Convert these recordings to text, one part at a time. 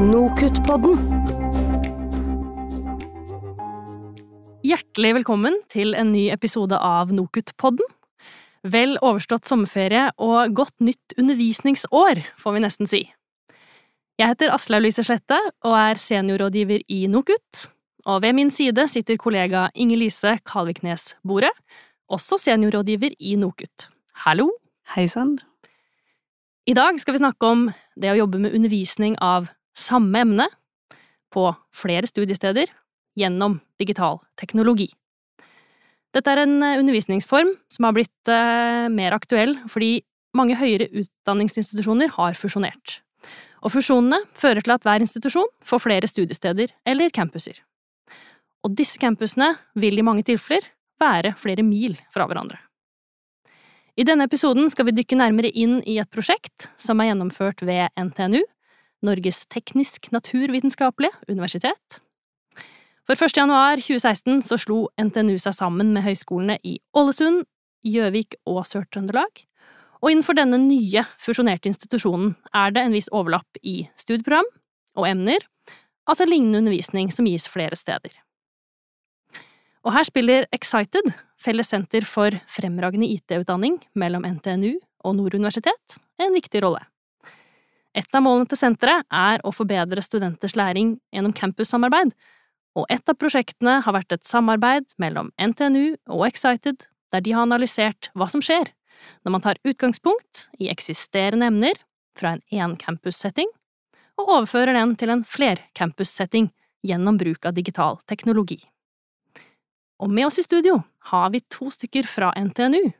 Nokutt-podden. Hjertelig velkommen til en ny episode av Nokutt-podden. Vel overstått sommerferie og godt nytt undervisningsår, får vi nesten si. Jeg heter Aslaug Lyse Slette og er seniorrådgiver i NOKUT. Og ved min side sitter kollega Inger Lise Kalviknes Bore, også seniorrådgiver i NOKUT. Hallo! Hei sann. I dag skal vi snakke om det å jobbe med undervisning av samme emne på flere studiesteder gjennom digital teknologi. Dette er en eh, undervisningsform som har blitt eh, mer aktuell fordi mange høyere utdanningsinstitusjoner har fusjonert. Og fusjonene fører til at hver institusjon får flere studiesteder eller campuser. Og disse campusene vil i mange tilfeller være flere mil fra hverandre. I denne episoden skal vi dykke nærmere inn i et prosjekt som er gjennomført ved NTNU, Norges teknisk-naturvitenskapelige universitet. For 1. januar 2016 så slo NTNU seg sammen med høyskolene i Ålesund, Gjøvik og Sør-Trøndelag, og innenfor denne nye, fusjonerte institusjonen er det en viss overlapp i studieprogram og emner, altså lignende undervisning som gis flere steder. Og her spiller Excited, Felles senter for fremragende IT-utdanning mellom NTNU og Nord universitet, en viktig rolle. Et av målene til senteret er å forbedre studenters læring gjennom campussamarbeid, og et av prosjektene har vært et samarbeid mellom NTNU og Excited, der de har analysert hva som skjer når man tar utgangspunkt i eksisterende emner fra en én-campus-setting, og overfører den til en flercampus-setting gjennom bruk av digital teknologi. Og med oss i studio har vi to stykker fra NTNU.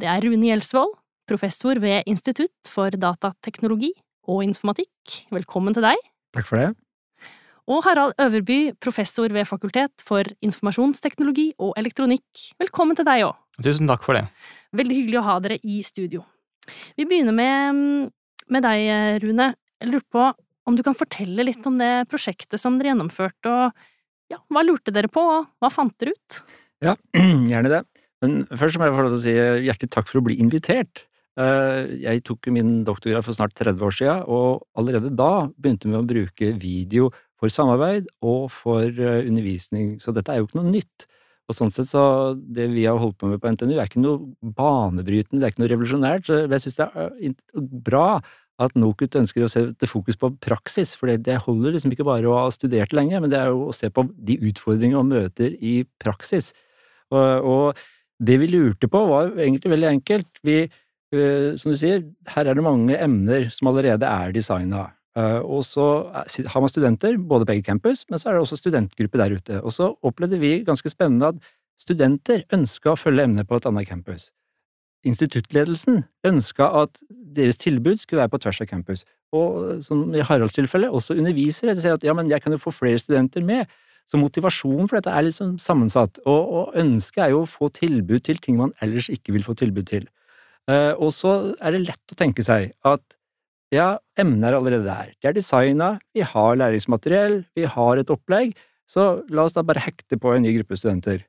Det er Rune Gjelsvold, professor ved Institutt for datateknologi og informatikk. Velkommen til deg. Takk for det. Og Harald Øverby, professor ved Fakultet for informasjonsteknologi og elektronikk. Velkommen til deg òg. Tusen takk for det. Veldig hyggelig å ha dere i studio. Vi begynner med, med deg, Rune. Jeg lurer på om du kan fortelle litt om det prosjektet som dere gjennomførte, og ja, hva lurte dere på, og hva fant dere ut? Ja, gjerne det. Men først må jeg få lov til å si hjertelig takk for å bli invitert. Eh, jeg tok min doktorgrad for snart 30 år siden, og allerede da begynte vi å bruke video for samarbeid og for eh, undervisning, så dette er jo ikke noe nytt. Og sånn sett så Det vi har holdt på med på NTNU, er ikke noe banebrytende, det er ikke noe revolusjonært. så Jeg synes det er eh, bra at NOKUT ønsker å sette fokus på praksis, for det holder liksom ikke bare å ha studert lenge, men det er jo å se på de utfordringer og møter i praksis. Og, og det vi lurte på, var egentlig veldig enkelt. Vi som du sier, her er det mange emner som allerede er designa. Eh, og så har man studenter, både begge campus, men så er det også studentgruppe der ute. Og så opplevde vi ganske spennende at studenter ønska å følge emnet på et annet campus. Instituttledelsen ønska at deres tilbud skulle være på tvers av campus. Og som i Haralds tilfelle, også undervisere sier at ja, men jeg kan jo få flere studenter med. Så motivasjonen for dette er sånn sammensatt, og, og ønsket er jo å få tilbud til ting man ellers ikke vil få tilbud til. Eh, og så er det lett å tenke seg at ja, emnet er allerede der. Det er designa, vi har læringsmateriell, vi har et opplegg, så la oss da bare hekte på en ny gruppe studenter.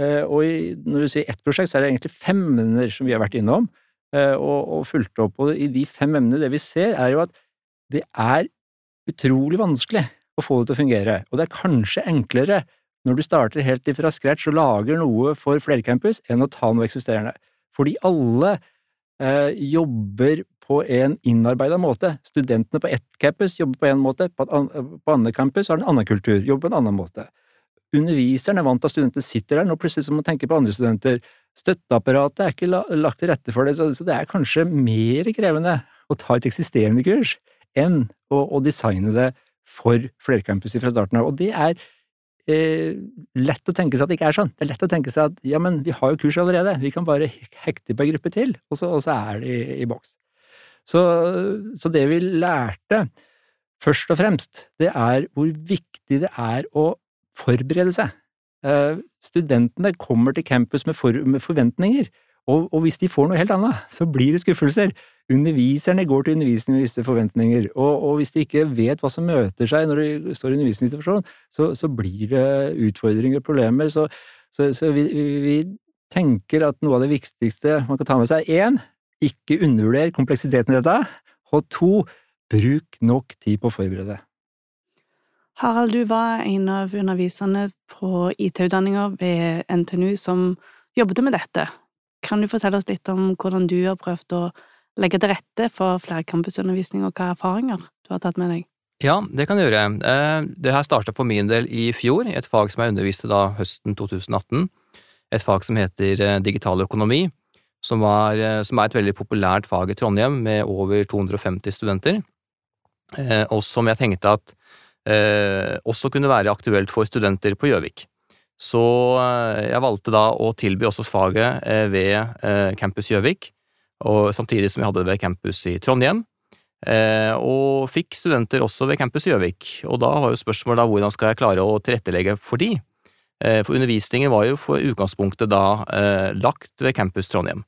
Eh, og når du sier ett prosjekt, så er det egentlig fem emner som vi har vært innom eh, og, og fulgt opp. Og i de fem emnene, det vi ser, er jo at det er utrolig vanskelig å få det til å fungere. Og det er kanskje enklere når du starter helt fra scratch og lager noe for flercampus, enn å ta noe eksisterende. Fordi alle eh, jobber på en innarbeida måte. Studentene på ett campus jobber på en måte, på, an, på andre campus har en annen kultur, jobber på en annen måte. Underviseren er vant til at studentene sitter der, nå plutselig så må man tenke på andre studenter. Støtteapparatet er ikke lagt til rette for det, så, det er kanskje mer krevende å ta et eksisterende kurs enn å, å designe det for flercampus fra starten av. Og det er eh, lett å tenke seg at det ikke er sånn. Det er lett å tenke seg at ja, men vi har jo kurs allerede, vi kan bare hekte på en gruppe til, og så, og så er det i, i boks. Så, så, det vi lærte, først og fremst, det er hvor viktig det er å forberede seg. Eh, studentene kommer til campus med, for, med forventninger, og, og, hvis de får noe helt annet, så blir det skuffelser. Underviserne går til undervisning med visse forventninger, og, og, hvis de ikke vet hva som møter seg når de står i undervisningssituasjonen, så, så blir det utfordringer og problemer. Så, så, så vi, vi, tenker at noe av det viktigste man kan ta med seg, én, ikke undervurder kompleksiteten i dette, og to, bruk nok tid på å forberede. Harald, du var en av underviserne på IT-utdanninga ved NTNU som jobbet med dette. Kan du fortelle oss litt om hvordan du har prøvd å legge til rette for flercampusundervisning, og hva erfaringer du har tatt med deg? Ja, det kan jeg gjøre. Eh, det her starta for min del i fjor, et fag som jeg underviste da høsten 2018. Et fag som heter eh, digital økonomi, som, var, eh, som er et veldig populært fag i Trondheim med over 250 studenter, og som jeg tenkte at også kunne være aktuelt for studenter på Gjøvik. Så jeg valgte da å tilby også faget ved Campus Gjøvik, og samtidig som jeg hadde det ved campus i Trondheim. Eh, og fikk studenter også ved campus i Gjøvik. Og da var jo spørsmålet da hvordan skal jeg klare å tilrettelegge for de? Eh, for undervisningen var jo for utgangspunktet da eh, lagt ved campus Trondheim.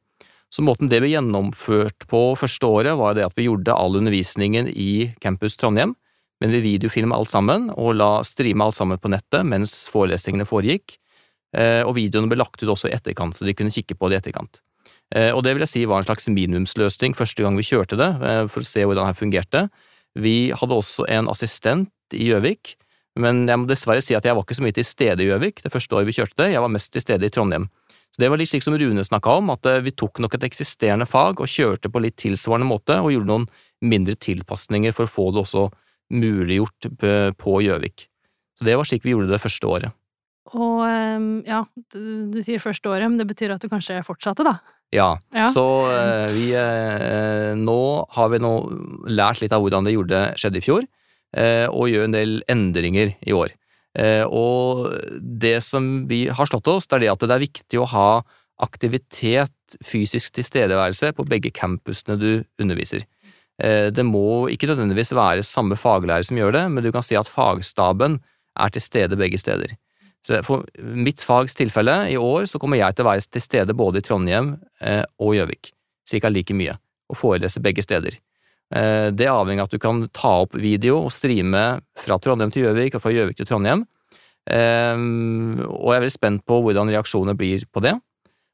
Så måten det ble gjennomført på første året, var det at vi gjorde all undervisningen i campus Trondheim, men vi videofilma alt sammen og la streame alt sammen på nettet mens forelesningene foregikk. Og videoene ble lagt ut også i etterkant, så de kunne kikke på det i etterkant. Eh, og det vil jeg si var en slags minimumsløsning første gang vi kjørte det, eh, for å se hvordan det fungerte. Vi hadde også en assistent i Gjøvik, men jeg må dessverre si at jeg var ikke så mye til stede i Gjøvik det første året vi kjørte det, jeg var mest til stede i Trondheim. Så Det var litt slik som Rune snakka om, at eh, vi tok nok et eksisterende fag og kjørte på litt tilsvarende måte, og gjorde noen mindre tilpasninger for å få det også muliggjort på Gjøvik. Så det var slik vi gjorde det første året. Og ja, du, du sier første året, men det betyr at du kanskje fortsatte, da? Ja, ja. så uh, vi uh, Nå har vi nå lært litt av hvordan det gjorde, skjedde i fjor, uh, og gjør en del endringer i år. og det som vi har slått oss, det er det at det er viktig å ha aktivitet, fysisk tilstedeværelse, på begge campusene du underviser. Det må ikke nødvendigvis være samme faglærer som gjør det, men du kan si at fagstaben er til stede begge steder. Så for mitt fags tilfelle, i år, så kommer jeg til å være til stede både i Trondheim eh, og Gjøvik, cirka like mye, og forelese begge steder. Eh, det er avhengig av at du kan ta opp video og streame fra Trondheim til Gjøvik og fra Gjøvik til Trondheim, eh, og jeg er veldig spent på hvordan reaksjonene blir på det.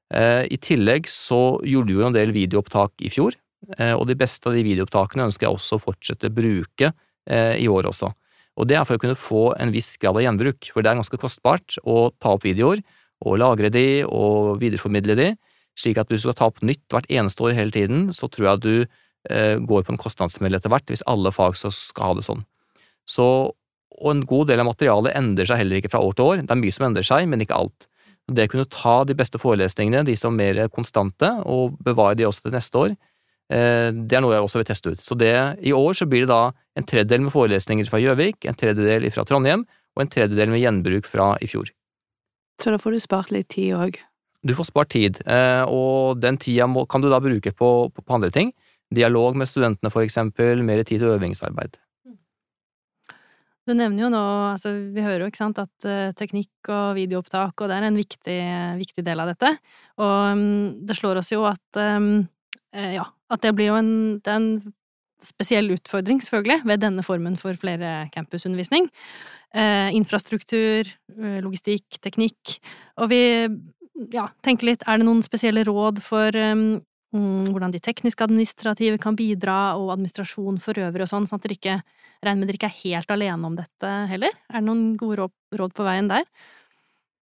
I tillegg så gjorde vi jo en del videoopptak i fjor, og de beste av de videoopptakene ønsker jeg også å fortsette å bruke i år også. Og det er for å kunne få en viss grad av gjenbruk, for det er ganske kostbart å ta opp videoer og lagre de og videreformidle de, slik at hvis du skal ta opp nytt hvert eneste år hele tiden, så tror jeg du eh, går på en kostnadssmell etter hvert hvis alle fag skal ha det sånn. Så, og en god del av materialet endrer seg heller ikke fra år til år, det er mye som endrer seg, men ikke alt. Det å kunne ta de beste forelesningene, de som er mer konstante, og bevare de også til neste år, det er noe jeg også vil teste ut. Så det, i år så blir det da en tredjedel med forelesninger fra Gjøvik, en tredjedel fra Trondheim og en tredjedel med gjenbruk fra i fjor. Så da får du spart litt tid òg? Du får spart tid, eh, og den tida kan du da bruke på, på andre ting. Dialog med studentene, for eksempel, mer tid til øvingsarbeid. Du nevner jo nå, altså vi hører jo ikke sant, at uh, teknikk og videoopptak, og det er en viktig, viktig del av dette. Og um, det slår oss jo at um, ja, at det blir jo en, det er en spesiell utfordring, selvfølgelig, ved denne formen for flere campusundervisning. Eh, infrastruktur, eh, logistikk, teknikk. Og vi ja, tenker litt, er det noen spesielle råd for um, hvordan de tekniske administrative kan bidra, og administrasjon for øvrig og sånn, sånn at dere ikke regner med dere ikke er helt alene om dette heller? Er det noen gode råd, på veien der?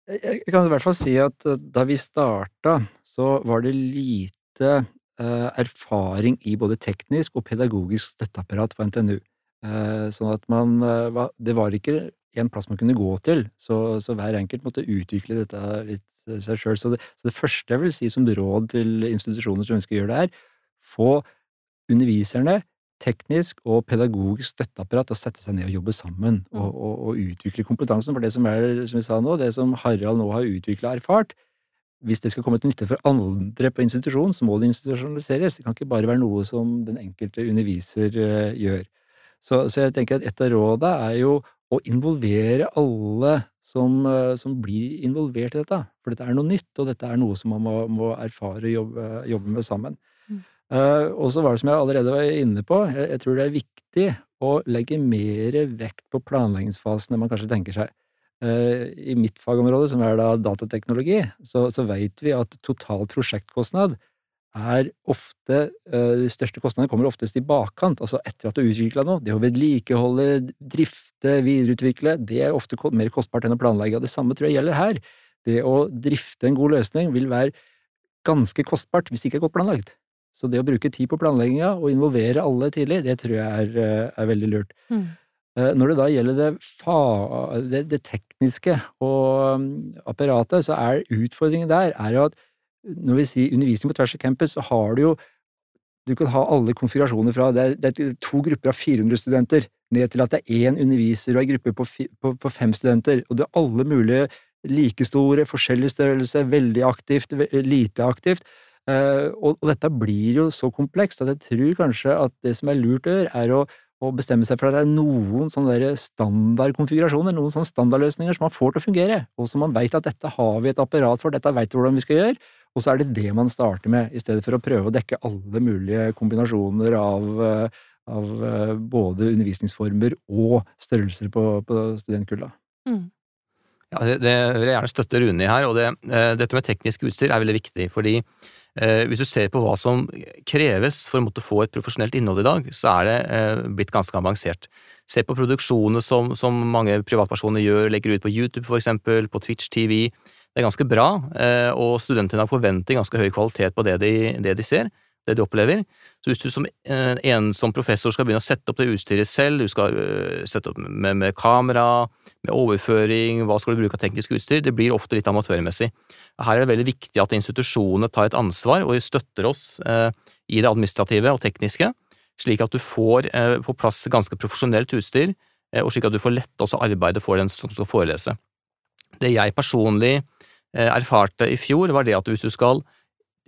Jeg kan i hvert fall si at eh, da vi starta, så var det lite erfaring i både teknisk og pedagogisk støtteapparat på NTNU. Eh, sånn at man eh, Det var ikke en plass man kunne gå til, så, så hver enkelt måtte utvikle dette litt seg sjøl. Så, så, det første jeg vil si som råd til institusjoner som ønsker å gjøre det, er få underviserne, teknisk og pedagogisk støtteapparat å sette seg ned og jobbe sammen, og, mm. og, og utvikle kompetansen. For det som er, som vi sa nå, det som Harald nå har utvikla og erfart, hvis det skal komme til nytte for andre på institusjonen, så må det institusjonaliseres. Det kan ikke bare være noe som den enkelte underviser uh, gjør. Så, så, jeg tenker at et av råda er jo å involvere alle som, uh, som, blir involvert i dette. For dette er noe nytt, og dette er noe som man må, må erfare og jobbe, jobbe, med sammen. Mm. Uh, og så var det som jeg allerede var inne på, jeg, jeg tror det er viktig å legge mer vekt på planleggingsfasen enn man kanskje tenker seg. Eh, I mitt fagområde, som er da datateknologi, så, så veit vi at total prosjektkostnad er ofte eh, De største kostnadene kommer oftest i bakkant, altså etter at du har utvikla noe. Det å vedlikeholde, drifte, videreutvikle, det er ofte mer kostbart enn å planlegge. Og det samme tror jeg gjelder her. Det å drifte en god løsning vil være ganske kostbart hvis det ikke er godt planlagt. Så det å bruke tid på planlegginga og involvere alle tidlig, det tror jeg er, eh, er veldig lurt. Mm. Eh, når det da gjelder det, det, det tekniske og mm, apparatet, så er utfordringen der er jo at når vi sier undervisning på tvers av campus, så har du jo Du kan ha alle konfigurasjoner fra det er, det er to grupper av 400 studenter, ned til at det er én underviser og ei gruppe på, på, på, fem studenter, og det er alle mulige like store, forskjellig størrelse, veldig aktivt, lite aktivt. Uh, og, og, dette blir jo så komplekst at jeg tror kanskje at det som er lurt å gjøre, er å og bestemme seg for at det er noen sånne standardkonfigurasjoner, noen sånne standardløsninger som man får til å fungere, og som man veit at dette har vi et apparat for, dette veit vi hvordan vi skal gjøre, og så er det det man starter med, i stedet for å prøve å dekke alle mulige kombinasjoner av, eh, av eh, både undervisningsformer og størrelser på, på studentkulla. Mm. Ja, det, det vil jeg gjerne støtte Rune i her, og det, eh, dette med teknisk utstyr er veldig viktig, fordi hvis du ser på hva som kreves for å få et profesjonelt innhold i dag, så er det eh, blitt ganske avansert. Se på produksjonene som, som, mange privatpersoner gjør, legger ut på YouTube eksempel, på Twitch TV. Det er ganske bra, eh, og studentene forventer ganske høy kvalitet på det de, det de ser det de opplever. Så hvis du som en som professor skal begynne å sette opp det utstyret selv, du skal sette opp med, med kamera, med overføring, hva skal du bruke av teknisk utstyr, det blir ofte litt amatørmessig. Her er det veldig viktig at institusjonene tar et ansvar og støtter oss eh, i det administrative og tekniske, slik at du får eh, på plass ganske profesjonelt utstyr, eh, og slik at du får lette også arbeidet for den som skal forelese. Det jeg personlig erfarte i fjor, var det at hvis du skal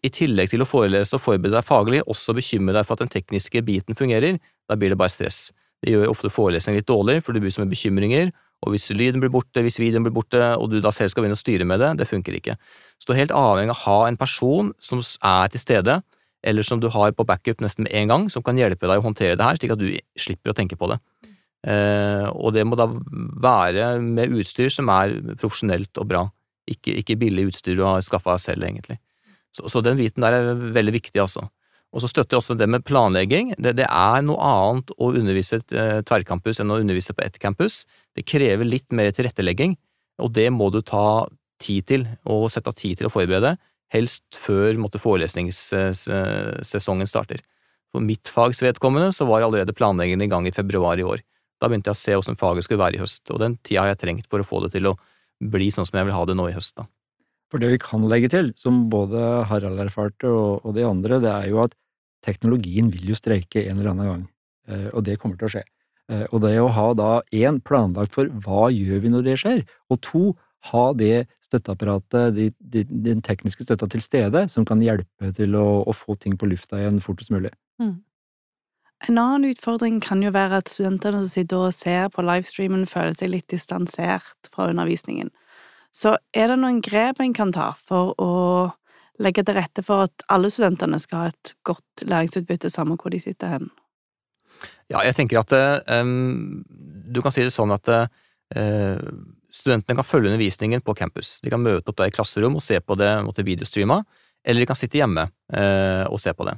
i tillegg til å forelese og forberede deg faglig, også bekymre deg for at den tekniske biten fungerer, da blir det bare stress. Det gjør ofte forelesningen litt dårlig, for det blir som mye bekymringer, og hvis lyden blir borte, hvis videoen blir borte, og du da selv skal begynne å styre med det, det funker ikke. Så du er helt avhengig av å ha en person som er til stede, eller som du har på backup nesten med en gang, som kan hjelpe deg å håndtere det her, slik at du slipper å tenke på det. Eh, og det må da være med utstyr som er profesjonelt og bra, ikke, ikke billig utstyr du har skaffa selv, egentlig. Så, så, den biten der er veldig viktig, altså. Og så støtter jeg også det med planlegging. Det, det er noe annet å undervise et eh, tverrcampus enn å undervise på ett campus. Det krever litt mer tilrettelegging, og det må du ta tid til, og sette av tid til å forberede, helst før måtte, forelesningssesongen starter. For mitt fags vedkommende så var allerede planleggingen i gang i februar i år. Da begynte jeg å se hvordan faget skulle være i høst, og den tida har jeg trengt for å få det til å bli sånn som jeg vil ha det nå i høst. da. For det vi kan legge til, som både Harald erfarte og, og de andre, det er jo at teknologien vil jo streike en eller annen gang, eh, og det kommer til å skje. Eh, og det å ha da én planlagt for hva gjør vi når det skjer, og to ha det støtteapparatet, de, de, den tekniske støtta til stede, som kan hjelpe til å, å, få ting på lufta igjen fortest mulig. Mm. En annen utfordring kan jo være at studentene som sitter og ser på livestreamen, føler seg litt distansert fra undervisningen. Så er det noen grep en kan ta for å legge til rette for at alle studentene skal ha et godt læringsutbytte, samme hvor de sitter hen? Ja, jeg tenker at um, du kan si det sånn at uh, studentene kan følge undervisningen på campus. De kan møte opp da i klasserom og se på det måtte videostreama, eller de kan sitte hjemme uh, og se på det.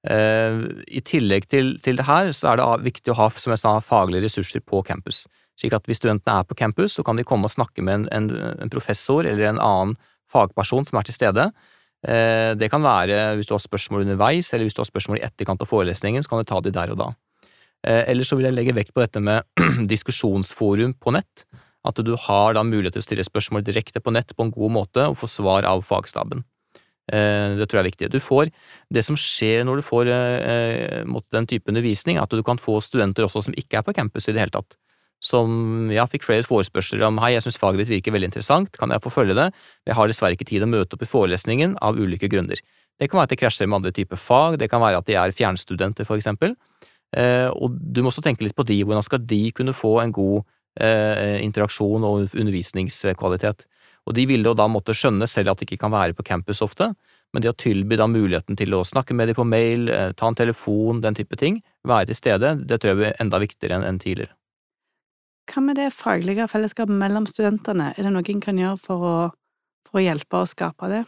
Uh, I tillegg til, til, det her, så er det viktig å ha som jeg sa, faglige ressurser på campus. Slik at hvis studentene er på campus, så kan de komme og snakke med en, en, en professor eller en annen fagperson som er til stede. Eh, det kan være hvis du har spørsmål underveis, eller hvis du har spørsmål i etterkant av forelesningen, så kan du ta de der og da. Eh, Eller så vil jeg legge vekt på dette med diskusjonsforum på nett. At du har da mulighet til å stille spørsmål direkte på nett på en god måte og få svar av fagstaben. Eh, det tror jeg er viktig. Du får, det som skjer når du får den type undervisning, er at du kan få studenter også som ikke er på campus i det hele tatt som ja, fikk flere forespørsler om hei, jeg syns faget ditt virker veldig interessant, kan jeg få følge det, jeg har dessverre ikke tid å møte opp i forelesningen av ulike grunner. Det kan være at det krasjer med andre typer fag, det kan være at de er fjernstudenter, for eksempel. Eh, og du må også tenke litt på de, hvordan skal de kunne få en god eh, interaksjon og undervisningskvalitet. Og de ville jo da måtte skjønne selv at de ikke kan være på campus ofte, men det å tilby da muligheten til å snakke med dem på mail, eh, ta en telefon, den type ting, være til stede, det tror jeg er enda viktigere enn tidligere. Hva med det faglige fellesskapet mellom studentene, er det noe en kan gjøre for å, for å hjelpe å skape det?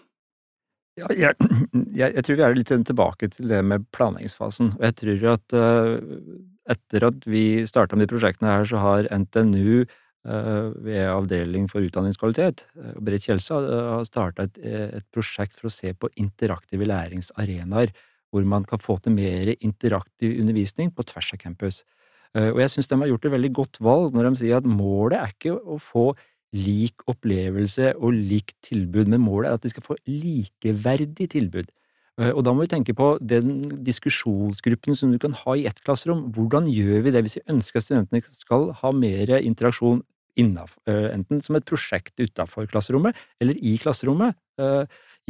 Ja, jeg, jeg, jeg, tror vi er litt tilbake til det med planleggingsfasen. Og jeg tror at uh, etter at vi starta med de prosjektene her, så har NTNU uh, ved Avdeling for utdanningskvalitet, uh, Berit Kjelsa har starta et, et, prosjekt for å se på interaktive læringsarenaer, hvor man kan få til mer interaktiv undervisning på tvers av campus. Og jeg syns de har gjort et veldig godt valg når de sier at målet er ikke å få lik opplevelse og likt tilbud, men målet er at de skal få likeverdig tilbud. Eh, og da må vi tenke på den diskusjonsgruppen som du kan ha i ett klasserom. Hvordan gjør vi det hvis vi ønsker at studentene skal ha mer interaksjon innenfor, eh, enten som et prosjekt utafor klasserommet eller i klasserommet?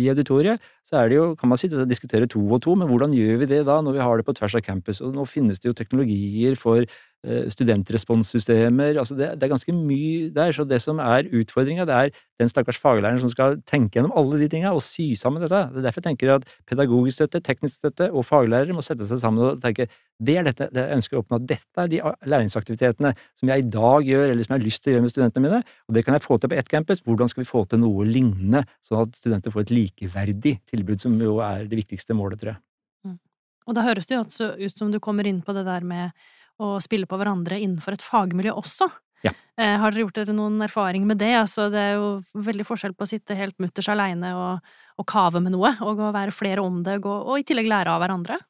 I auditoriet så er det jo, kan man si, diskutere to og to, men hvordan gjør vi det da når vi har det på tvers av campus? Og nå finnes det jo teknologier for studentresponssystemer altså det, det, er ganske mye der. Så det som er utfordringa, det er den stakkars faglæreren som skal tenke gjennom alle de tinga og sy sammen dette. Det er derfor jeg tenker at pedagogisk støtte, teknisk støtte og faglærere må sette seg sammen og tenke det er dette det jeg ønsker å oppnå. Dette er de læringsaktivitetene som jeg i dag gjør, eller som jeg har lyst til å gjøre med studentene mine, og det kan jeg få til på ett campus. Hvordan skal vi få til noe lignende, sånn at studenter får et likeverdig tilbud, som jo er det viktigste målet, tror jeg. Mm. Og da høres det jo ut som du kommer inn på det der med å spille på hverandre innenfor et fagmiljø også. Ja. Eh, har dere gjort dere noen erfaring med det? Altså, det er jo veldig forskjell på å sitte helt mutters aleine og, og, kave med noe, og å være flere om det, og, og i tillegg lære av hverandre.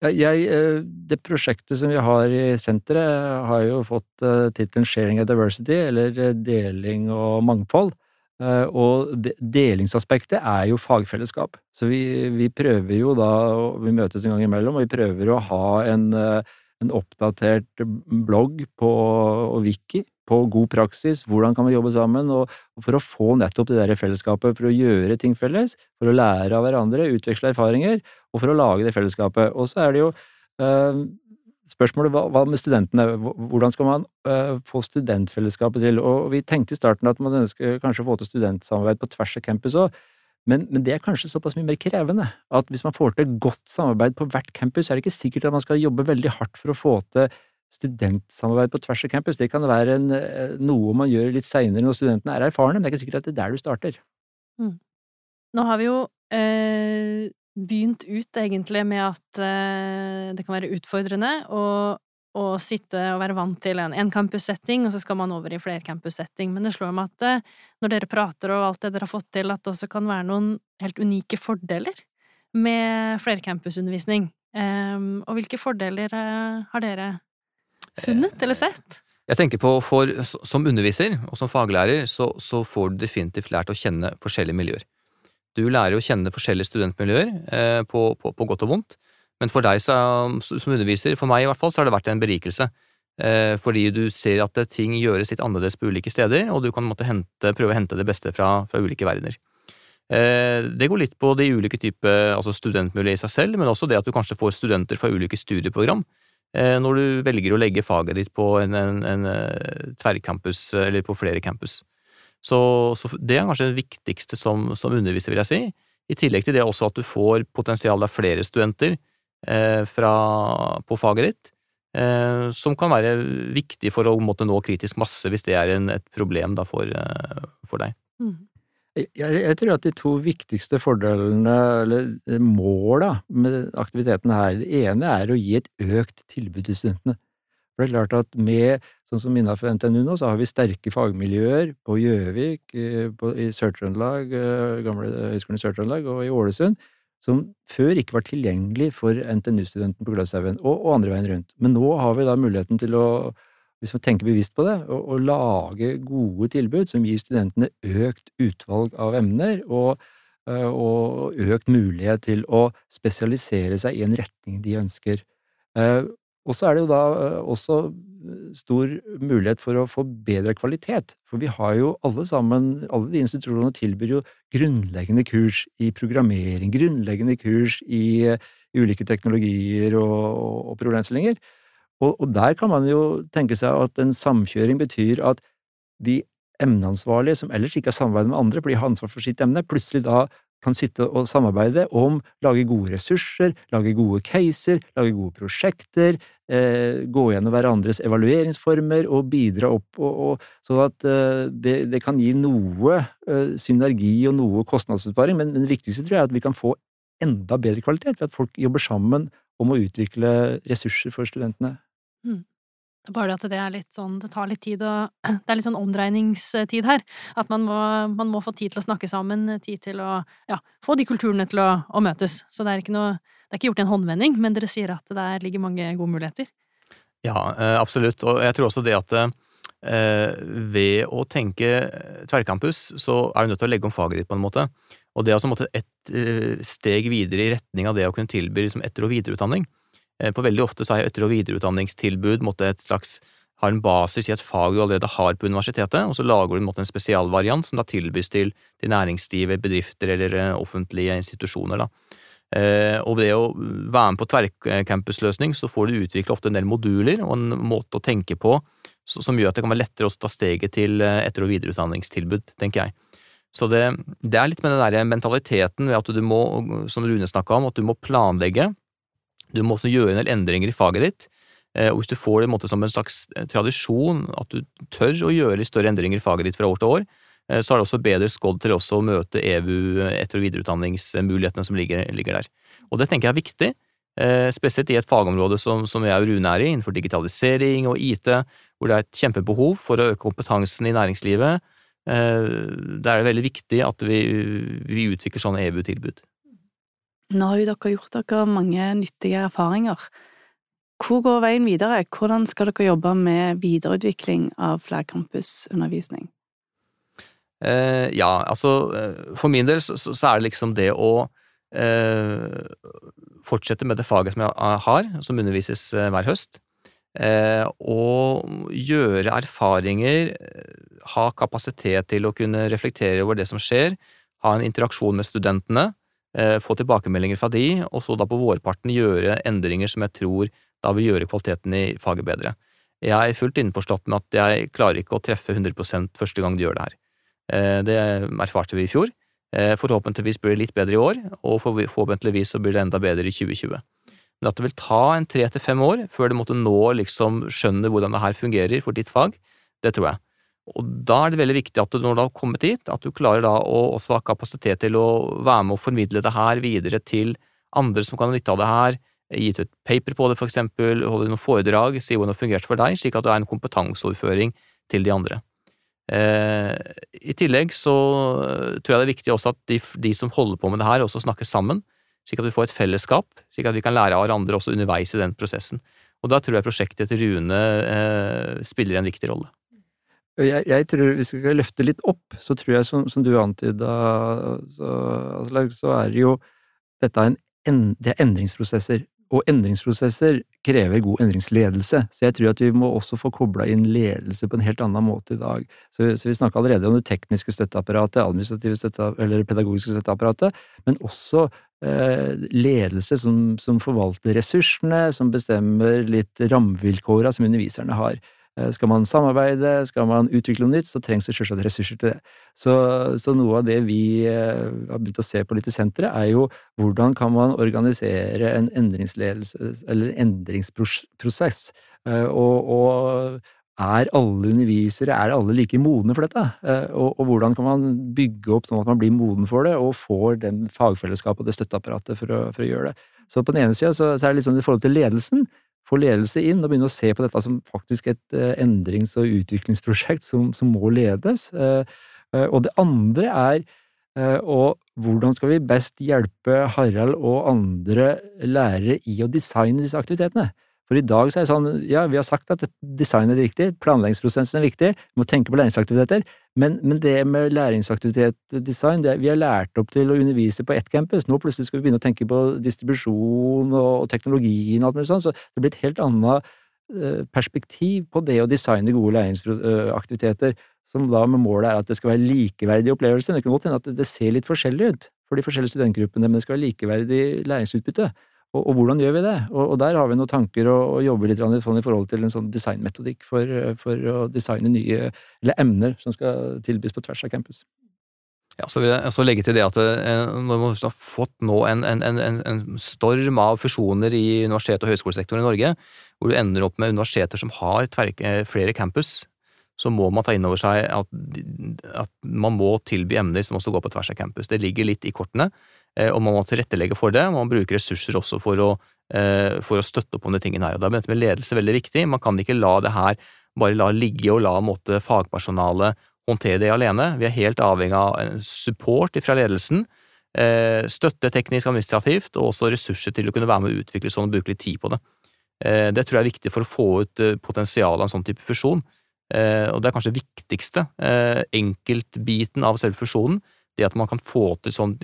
Jeg, eh, det prosjektet som vi har i senteret, har jo fått eh, tittelen Sharing of Diversity, eller deling og mangfold. Og delingsaspektet er jo fagfellesskap. Så vi, vi prøver jo da, vi møtes en gang imellom, og vi prøver å ha en en oppdatert blogg på, og wiki på god praksis, hvordan kan vi jobbe sammen, og, og for å få nettopp det der fellesskapet, for å gjøre ting felles, for å lære av hverandre, utveksle erfaringer, og for å lage det fellesskapet. Og så er det jo øh, spørsmålet hva, hva, med studentene, hvordan skal man øh, få studentfellesskapet til? Og vi tenkte i starten at man ønsker kanskje å få til studentsamarbeid på tvers av campus òg, men, men, det er kanskje såpass mye mer krevende at hvis man får til godt samarbeid på hvert campus, er det ikke sikkert at man skal jobbe veldig hardt for å få til studentsamarbeid på tvers av campus. Det kan være en, eh, noe man gjør litt seinere når studentene er erfarne, men det er ikke sikkert at det er der du starter. Mm. Nå har vi jo eh, begynt ut egentlig med at eh, det kan være utfordrende, og å sitte og være vant til en encampussetting, og så skal man over i flercampussetting. Men det slår meg at eh, når dere prater og alt det dere har fått til, at det også kan være noen helt unike fordeler med flercampusundervisning. Um, og hvilke fordeler uh, har dere funnet eller sett? Jeg tenker på for, Som underviser og som faglærer så, så, får du definitivt lært å kjenne forskjellige miljøer. Du lærer å kjenne forskjellige studentmiljøer eh, på, på, på godt og vondt. Men for deg som, som underviser, for meg i hvert fall, så har det vært en berikelse. Eh, fordi du ser at ting gjøres litt annerledes på ulike steder, og du kan hente, prøve å hente det beste fra, fra ulike verdener. Eh, det går litt på de ulike typer altså studentmiljø i seg selv, men også det at du kanskje får studenter fra ulike studieprogram eh, når du velger å legge faget ditt på en, en, en tverrcampus, eller på flere campus. Så, så, det er kanskje det viktigste som, som underviser, vil jeg si. I tillegg til det også at du får potensial av flere studenter fra, på faget ditt, eh, som kan være viktig for å måtte nå kritisk masse, hvis det er en, et problem da, for, eh, for deg. Mm. Jeg, jeg, tror at de to viktigste fordelene, eller måla, med aktiviteten her, det ene er å gi et økt tilbud til studentene. For det er klart at med, sånn som innenfor NTNU nå, så har vi sterke fagmiljøer på Gjøvik, i Sør-Trøndelag, gamle Høgskolen i Sør-Trøndelag og i Ålesund, som før ikke var tilgjengelig for NTNU-studenten på Gløshaugen, og, og, andre veien rundt. Men nå har vi da muligheten til å, hvis man tenker bevisst på det, å, å lage gode tilbud som gir studentene økt utvalg av emner, og, eh, og, økt mulighet til å spesialisere seg i en retning de ønsker. Eh, og så er det jo da eh, også stor mulighet for å få bedre kvalitet. For vi har jo alle sammen, alle de institusjonene tilbyr jo grunnleggende kurs i programmering, grunnleggende kurs i uh, ulike teknologier og, og problemstillinger. Og, og, der kan man jo tenke seg at en samkjøring betyr at de emneansvarlige som ellers ikke har samarbeid med andre, for de har ansvar for sitt emne, plutselig da kan sitte og samarbeide om lage gode ressurser, lage gode caser, lage gode prosjekter, eh, gå gjennom hverandres evalueringsformer og bidra opp, og, og, sånn at eh, det, det, kan gi noe eh, synergi og noe kostnadsbesparing, men, men, det viktigste tror jeg er at vi kan få enda bedre kvalitet ved at folk jobber sammen om å utvikle ressurser for studentene. Mm. Bare at det er litt sånn, det tar litt tid og Det er litt sånn omdreiningstid her. At man må, man må få tid til å snakke sammen, tid til å ja, få de kulturene til å, å, møtes. Så det er ikke noe Det er ikke gjort i en håndvending, men dere sier at det der ligger mange gode muligheter. Ja, eh, absolutt. Og jeg tror også det at eh, ved å tenke tverrcampus, så er du nødt til å legge om faget ditt på en måte. Og det er altså et eh, steg videre i retning av det å kunne tilby liksom etter- og videreutdanning. Eh, for veldig ofte så jeg etter- og videreutdanningstilbud måtte et slags har en basis i et fag du allerede har på universitetet, og så lager du en, en spesialvariant som da tilbys til, til næringslivet, bedrifter eller eh, offentlige institusjoner. Da. Eh, og ved å være med på tverrcampusløsning så får du utvikle ofte en del moduler og en måte å tenke på som gjør at det kan være lettere å ta steget til etter- og videreutdanningstilbud, tenker jeg. Så det, det er litt med den der mentaliteten ved at du må, som Rune snakka om, at du må planlegge du må også gjøre en del endringer i faget ditt. Eh, og hvis du får det en som en slags eh, tradisjon, at du tør å gjøre litt større endringer i faget ditt fra år til år, eh, så er det også bedre skodd til også å møte EVU etter- og videreutdanningsmulighetene som ligger, ligger, der. Og det tenker jeg er viktig, spesielt i et fagområde som, som jeg og Rune er i, innenfor digitalisering og IT, hvor det er et kjempebehov for å øke kompetansen i næringslivet. Da er det veldig viktig at vi, vi utvikler sånne EVU-tilbud. Nå har jo dere gjort dere mange nyttige erfaringer. Hvor går veien videre? Hvordan skal dere jobbe med videreutvikling av flercampusundervisning? Eh, ja, altså eh, for min del så, så, er det liksom det å eh, fortsette med det faget som jeg har, som undervises eh, hver høst. Eh, og gjøre erfaringer, ha kapasitet til å kunne reflektere over det som skjer, ha en interaksjon med studentene, Eh, få tilbakemeldinger fra de, og så da på vårparten gjøre endringer som jeg tror da vil gjøre kvaliteten i faget bedre. Jeg er fullt innforstått med at jeg klarer ikke å treffe 100% første gang de gjør det her. Eh, det erfarte vi i fjor. Eh, forhåpentligvis blir det litt bedre i år, og forhåpentligvis så blir det enda bedre i 2020. Men at det vil ta en tre til fem år før du måtte nå liksom skjønne hvordan det her fungerer for ditt fag, det tror jeg. Og da er det veldig viktig at du når du har kommet dit, at du klarer da å også ha kapasitet til å være med og formidle det her videre til andre som kan ha nytte av det her, gi ut et paper på det eksempel, holde noen foredrag, si hvordan det har fungert for deg, slik at du er en kompetanseoverføring til de andre. Eh, I tillegg så tror jeg det er viktig også at de, de, som holder på med det her, også snakker sammen, slik at vi får et fellesskap, slik at vi kan lære av hverandre også underveis i den prosessen. Og da tror jeg prosjektet til Rune eh, spiller en viktig rolle. Jeg, jeg, tror Hvis vi skal løfte litt opp, så tror jeg, som, som du antyda, så, Aslaug, så er det jo dette en, en, det er endringsprosesser. Og endringsprosesser krever god endringsledelse. Så jeg tror at vi må også få kobla inn ledelse på en helt annen måte i dag. Så, så vi snakka allerede om det tekniske støtteapparatet, administrative støtteapparatet, eller pedagogiske støtteapparatet, men også eh, ledelse som, som, forvalter ressursene, som bestemmer litt rammevilkåra som underviserne har. Eh, skal man samarbeide, skal man utvikle noe nytt, så trengs det selvsagt ressurser til det. Så, så, noe av det vi eh, har begynt å se på litt i senteret, er jo hvordan kan man organisere en endringsledelse, eller endringsprosess, eh, og, og er alle undervisere, er alle like modne for dette? Og, og, hvordan kan man bygge opp sånn at man blir moden for det, og får den fagfellesskapet og det støtteapparatet for å, for å gjøre det? Så på den ene sida så, så, er det litt sånn i forhold til ledelsen, få ledelse inn og begynne å se på dette som faktisk et uh, endrings- og utviklingsprosjekt som, som må ledes. Uh, uh, og det andre er og hvordan skal vi best hjelpe Harald og andre lærere i å designe disse aktivitetene? For i dag så er det sånn, ja, vi har sagt at design er viktig, planleggingsprosessen er viktig, vi må tenke på læringsaktiviteter, men, men det med læringsaktivitet, design, det, vi har lært opp til å undervise på ett campus, nå plutselig skal vi begynne å tenke på distribusjon og, og teknologien og alt mulig sånn, så det blir et helt annet uh, perspektiv på det å designe gode læringsaktiviteter, som da med målet er at det skal være likeverdige opplevelser. Det kan godt hende at det ser litt forskjellig ut for de forskjellige studentgruppene, men det skal være likeverdig læringsutbytte. Og, og, hvordan gjør vi det? Og, og, der har vi noen tanker og, og jobber litt sånn i forhold til en sånn designmetodikk for, for, å designe nye eller emner som skal tilbys på tvers av campus. Ja, så vil jeg også legge til det at eh, når man har fått nå en, en, en, en storm av fusjoner i universitet- og høyskolesektoren i Norge, hvor du ender opp med universiteter som har eh, flere campus, så må man ta inn over seg at, at, man må tilby emner som også går på tvers av campus. Det ligger litt i kortene, eh, og man må tilrettelegge for det. Man bruker ressurser også for å, for å støtte opp om de tingene her. og Da er dette med ledelse veldig viktig. Man kan ikke la det her bare la ligge og la måte, fagpersonalet håndtere det alene. Vi er helt avhengig av support fra ledelsen, eh, støtte teknisk administrativt, og også ressurser til å kunne være med å utvikle sånn og bruke litt tid på det. Eh, det tror jeg er viktig for å få ut eh, potensialet av en sånn type fusjon. Og det er kanskje viktigste, enkeltbiten av selve fusjonen, det at man kan få til sånn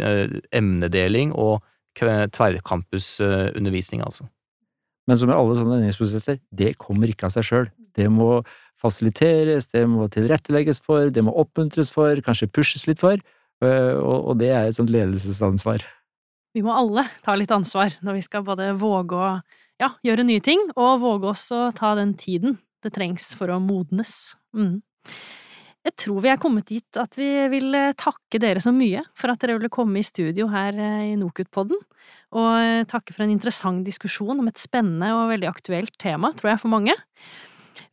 emnedeling og tverrcampusundervisning, altså. Men som med alle sånne endringsprosesser, det kommer ikke av seg sjøl. Det må fasiliteres, det må tilrettelegges for, det må oppmuntres for, kanskje pushes litt for, eh, og det er et sånt ledelsesansvar. Vi må alle ta litt ansvar når vi skal både våge å ja, gjøre nye ting, og våge også å ta den tiden det trengs for å modnes. Mm. Jeg tror vi er kommet dit at vi vil takke dere så mye for at dere ville komme i studio her eh, i NOKUT-podden, og takke for en interessant diskusjon om et spennende og veldig aktuelt tema, tror jeg, for mange.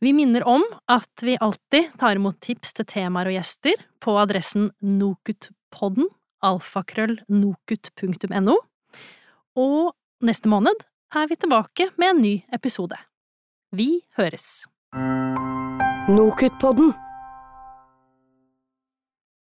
Vi minner om at vi alltid tar imot tips til temaer og gjester på adressen nokutpodden, alfakrøllnokut.no, og neste måned er vi tilbake med en ny episode. Vi høres! Nokutpodden